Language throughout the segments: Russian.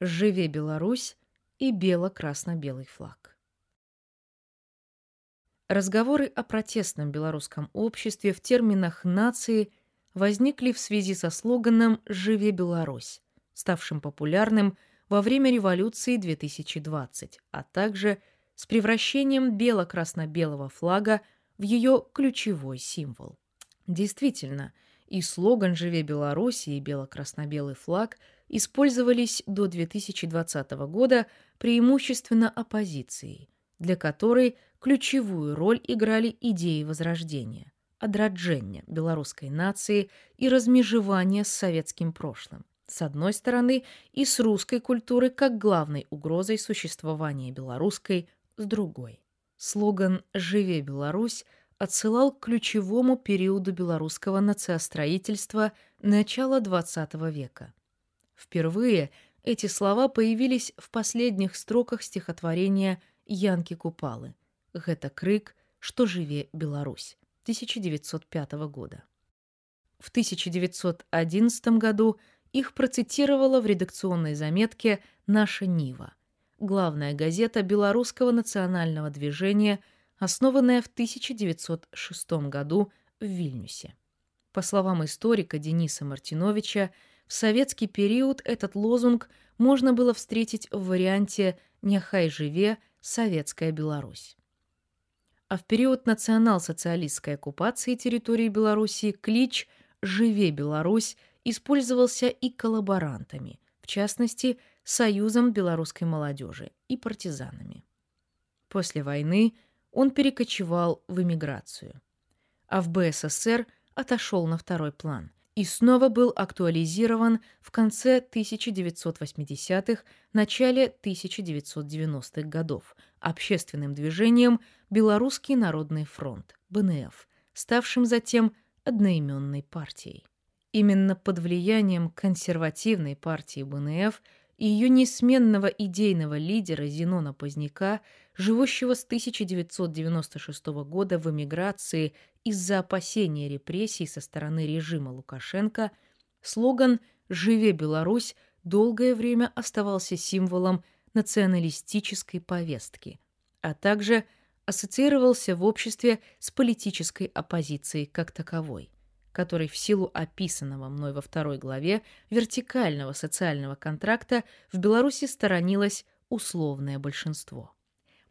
«Живе Беларусь» и «Бело-красно-белый флаг». Разговоры о протестном белорусском обществе в терминах нации возникли в связи со слоганом «Живе Беларусь», ставшим популярным во время революции 2020, а также с превращением бело-красно-белого флага в ее ключевой символ. Действительно, и слоган «Живе Беларусь» и бело-красно-белый флаг использовались до 2020 года преимущественно оппозицией, для которой ключевую роль играли идеи Возрождения, одраджения белорусской нации и размежевания с советским прошлым с одной стороны, и с русской культурой как главной угрозой существования белорусской с другой. Слоган «Живе Беларусь» отсылал к ключевому периоду белорусского нациостроительства начала XX века. Впервые эти слова появились в последних строках стихотворения Янки Купалы «Гэта крык, что живе Беларусь» 1905 года. В 1911 году их процитировала в редакционной заметке «Наша Нива», главная газета белорусского национального движения, основанная в 1906 году в Вильнюсе. По словам историка Дениса Мартиновича, в советский период этот лозунг можно было встретить в варианте «Нехай живе Советская Беларусь». А в период национал-социалистской оккупации территории Белоруссии клич «Живе Беларусь» использовался и коллаборантами, в частности, Союзом белорусской молодежи и партизанами. После войны он перекочевал в эмиграцию, а в БССР отошел на второй план и снова был актуализирован в конце 1980-х, начале 1990-х годов общественным движением «Белорусский народный фронт» БНФ, ставшим затем одноименной партией. Именно под влиянием консервативной партии БНФ и ее несменного идейного лидера Зенона Поздняка, живущего с 1996 года в эмиграции из-за опасения репрессий со стороны режима Лукашенко, слоган «Живе Беларусь» долгое время оставался символом националистической повестки, а также ассоциировался в обществе с политической оппозицией как таковой который в силу описанного мной во второй главе вертикального социального контракта в Беларуси сторонилось условное большинство.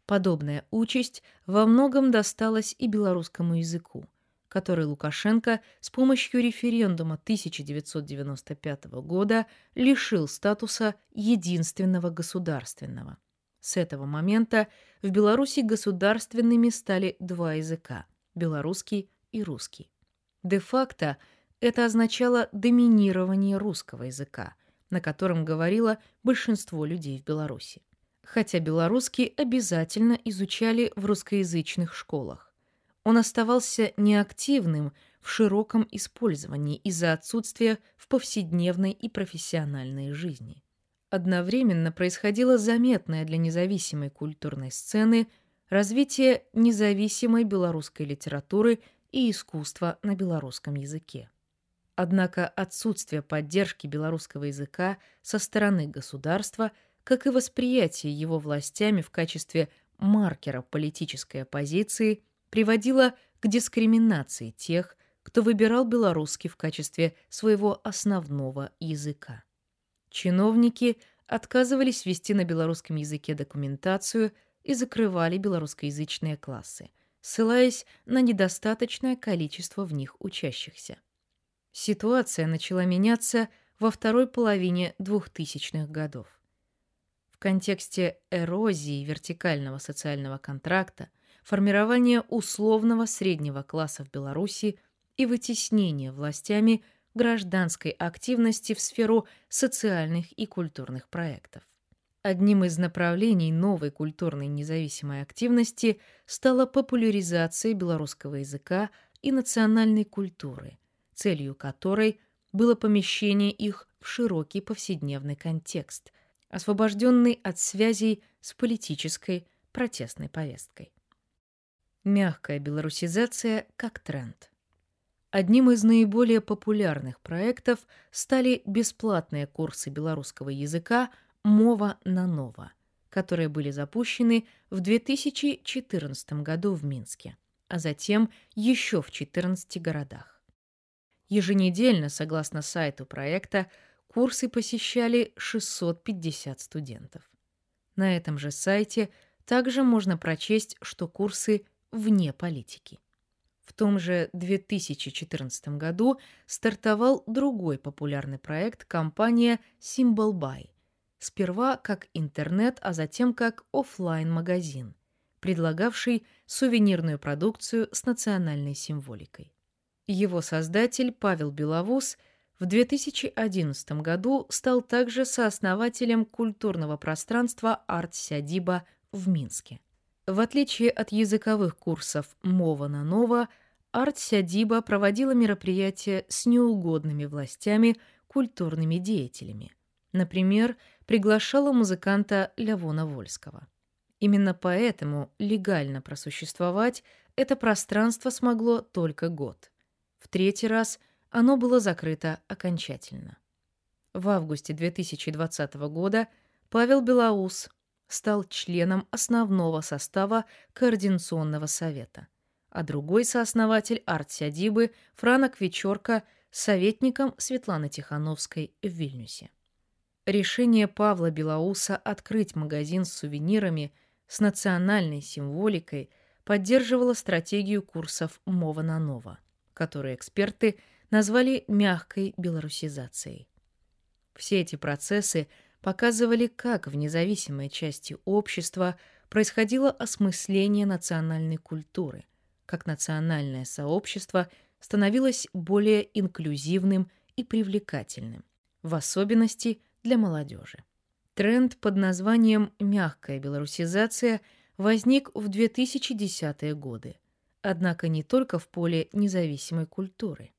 Подобная участь во многом досталась и белорусскому языку, который Лукашенко с помощью референдума 1995 года лишил статуса единственного государственного. С этого момента в Беларуси государственными стали два языка – белорусский и русский. Де-факто это означало доминирование русского языка, на котором говорило большинство людей в Беларуси. Хотя белорусский обязательно изучали в русскоязычных школах. Он оставался неактивным в широком использовании из-за отсутствия в повседневной и профессиональной жизни. Одновременно происходило заметное для независимой культурной сцены развитие независимой белорусской литературы – и искусства на белорусском языке. Однако отсутствие поддержки белорусского языка со стороны государства, как и восприятие его властями в качестве маркера политической оппозиции, приводило к дискриминации тех, кто выбирал белорусский в качестве своего основного языка. Чиновники отказывались вести на белорусском языке документацию и закрывали белорусскоязычные классы – ссылаясь на недостаточное количество в них учащихся. Ситуация начала меняться во второй половине 2000-х годов. В контексте эрозии вертикального социального контракта, формирования условного среднего класса в Беларуси и вытеснения властями гражданской активности в сферу социальных и культурных проектов. Одним из направлений новой культурной независимой активности стала популяризация белорусского языка и национальной культуры, целью которой было помещение их в широкий повседневный контекст, освобожденный от связей с политической протестной повесткой. Мягкая белорусизация как тренд. Одним из наиболее популярных проектов стали бесплатные курсы белорусского языка – «Мова на Нова», которые были запущены в 2014 году в Минске, а затем еще в 14 городах. Еженедельно, согласно сайту проекта, курсы посещали 650 студентов. На этом же сайте также можно прочесть, что курсы вне политики. В том же 2014 году стартовал другой популярный проект компания Symbol Buy. Сперва как интернет, а затем как офлайн магазин предлагавший сувенирную продукцию с национальной символикой. Его создатель Павел Беловуз в 2011 году стал также сооснователем культурного пространства «Арт-Сядиба» в Минске. В отличие от языковых курсов «Мова на Нова», Арт-Сядиба проводила мероприятия с неугодными властями, культурными деятелями. Например, приглашала музыканта Лявона Вольского. Именно поэтому легально просуществовать это пространство смогло только год. В третий раз оно было закрыто окончательно. В августе 2020 года Павел Белоус стал членом основного состава Координационного совета, а другой сооснователь Арт-Сядибы Франок Вечерка советником Светланы Тихановской в Вильнюсе. Решение Павла Белоуса открыть магазин с сувенирами с национальной символикой поддерживало стратегию курсов «Мова на Нова», которые эксперты назвали мягкой белорусизацией. Все эти процессы – показывали, как в независимой части общества происходило осмысление национальной культуры, как национальное сообщество становилось более инклюзивным и привлекательным, в особенности для молодежи. Тренд под названием «мягкая белорусизация» возник в 2010-е годы, однако не только в поле независимой культуры.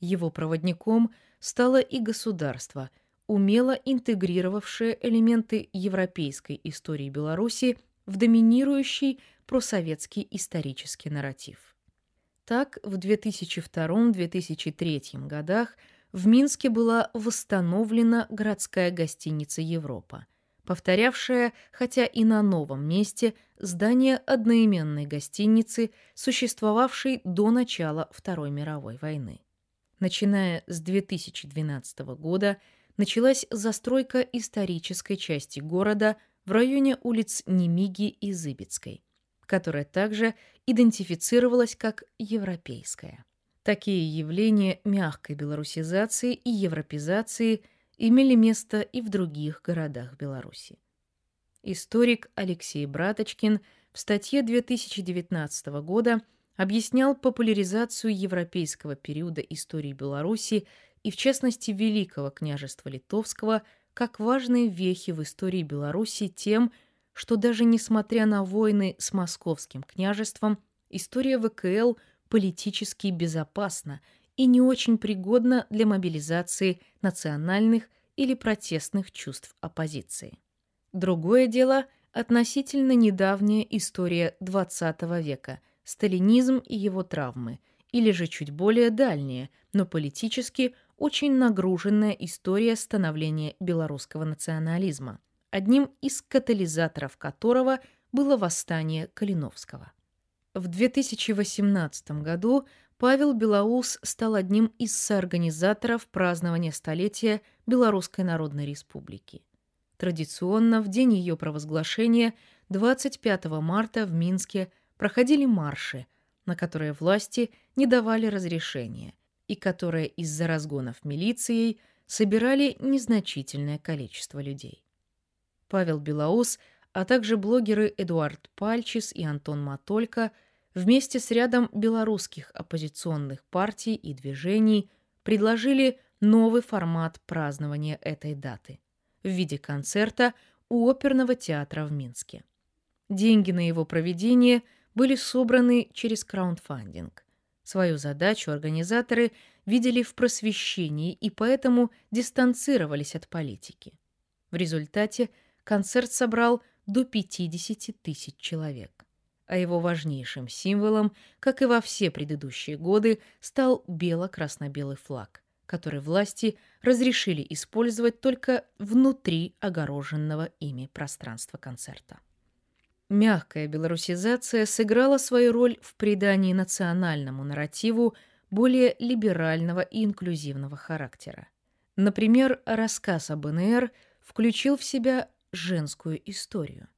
Его проводником стало и государство – умело интегрировавшая элементы европейской истории Беларуси в доминирующий просоветский исторический нарратив. Так, в 2002-2003 годах в Минске была восстановлена городская гостиница «Европа», повторявшая, хотя и на новом месте, здание одноименной гостиницы, существовавшей до начала Второй мировой войны. Начиная с 2012 года началась застройка исторической части города в районе улиц Немиги и Зыбицкой, которая также идентифицировалась как европейская. Такие явления мягкой белорусизации и европезации имели место и в других городах Беларуси. Историк Алексей Браточкин в статье 2019 года объяснял популяризацию европейского периода истории Беларуси и, в частности, Великого княжества Литовского, как важные вехи в истории Беларуси тем, что даже несмотря на войны с Московским княжеством, история ВКЛ политически безопасна и не очень пригодна для мобилизации национальных или протестных чувств оппозиции. Другое дело – относительно недавняя история XX века, сталинизм и его травмы, или же чуть более дальняя, но политически очень нагруженная история становления белорусского национализма, одним из катализаторов которого было восстание Калиновского. В 2018 году Павел Белоус стал одним из соорганизаторов празднования столетия Белорусской Народной Республики. Традиционно в день ее провозглашения 25 марта в Минске проходили марши, на которые власти не давали разрешения, и которые из-за разгонов милицией собирали незначительное количество людей. Павел Белоус, а также блогеры Эдуард Пальчис и Антон Матолько вместе с рядом белорусских оппозиционных партий и движений предложили новый формат празднования этой даты в виде концерта у оперного театра в Минске. Деньги на его проведение были собраны через краундфандинг – Свою задачу организаторы видели в просвещении и поэтому дистанцировались от политики. В результате концерт собрал до 50 тысяч человек, а его важнейшим символом, как и во все предыдущие годы, стал бело-красно-белый флаг, который власти разрешили использовать только внутри огороженного ими пространства концерта. Мягкая белорусизация сыграла свою роль в придании национальному нарративу более либерального и инклюзивного характера. Например, рассказ об НР включил в себя женскую историю.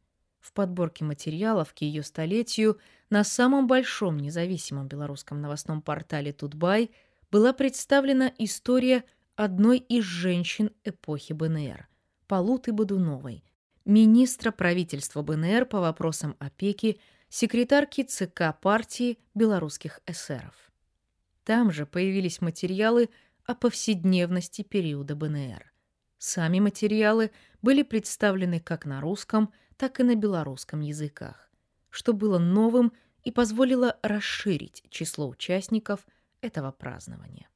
В подборке материалов к ее столетию на самом большом независимом белорусском новостном портале «Тутбай» была представлена история одной из женщин эпохи БНР – Полуты Бодуновой, министра правительства БНР по вопросам опеки, секретарки ЦК партии белорусских эсеров. Там же появились материалы о повседневности периода БНР. Сами материалы были представлены как на русском, так и на белорусском языках, что было новым и позволило расширить число участников этого празднования.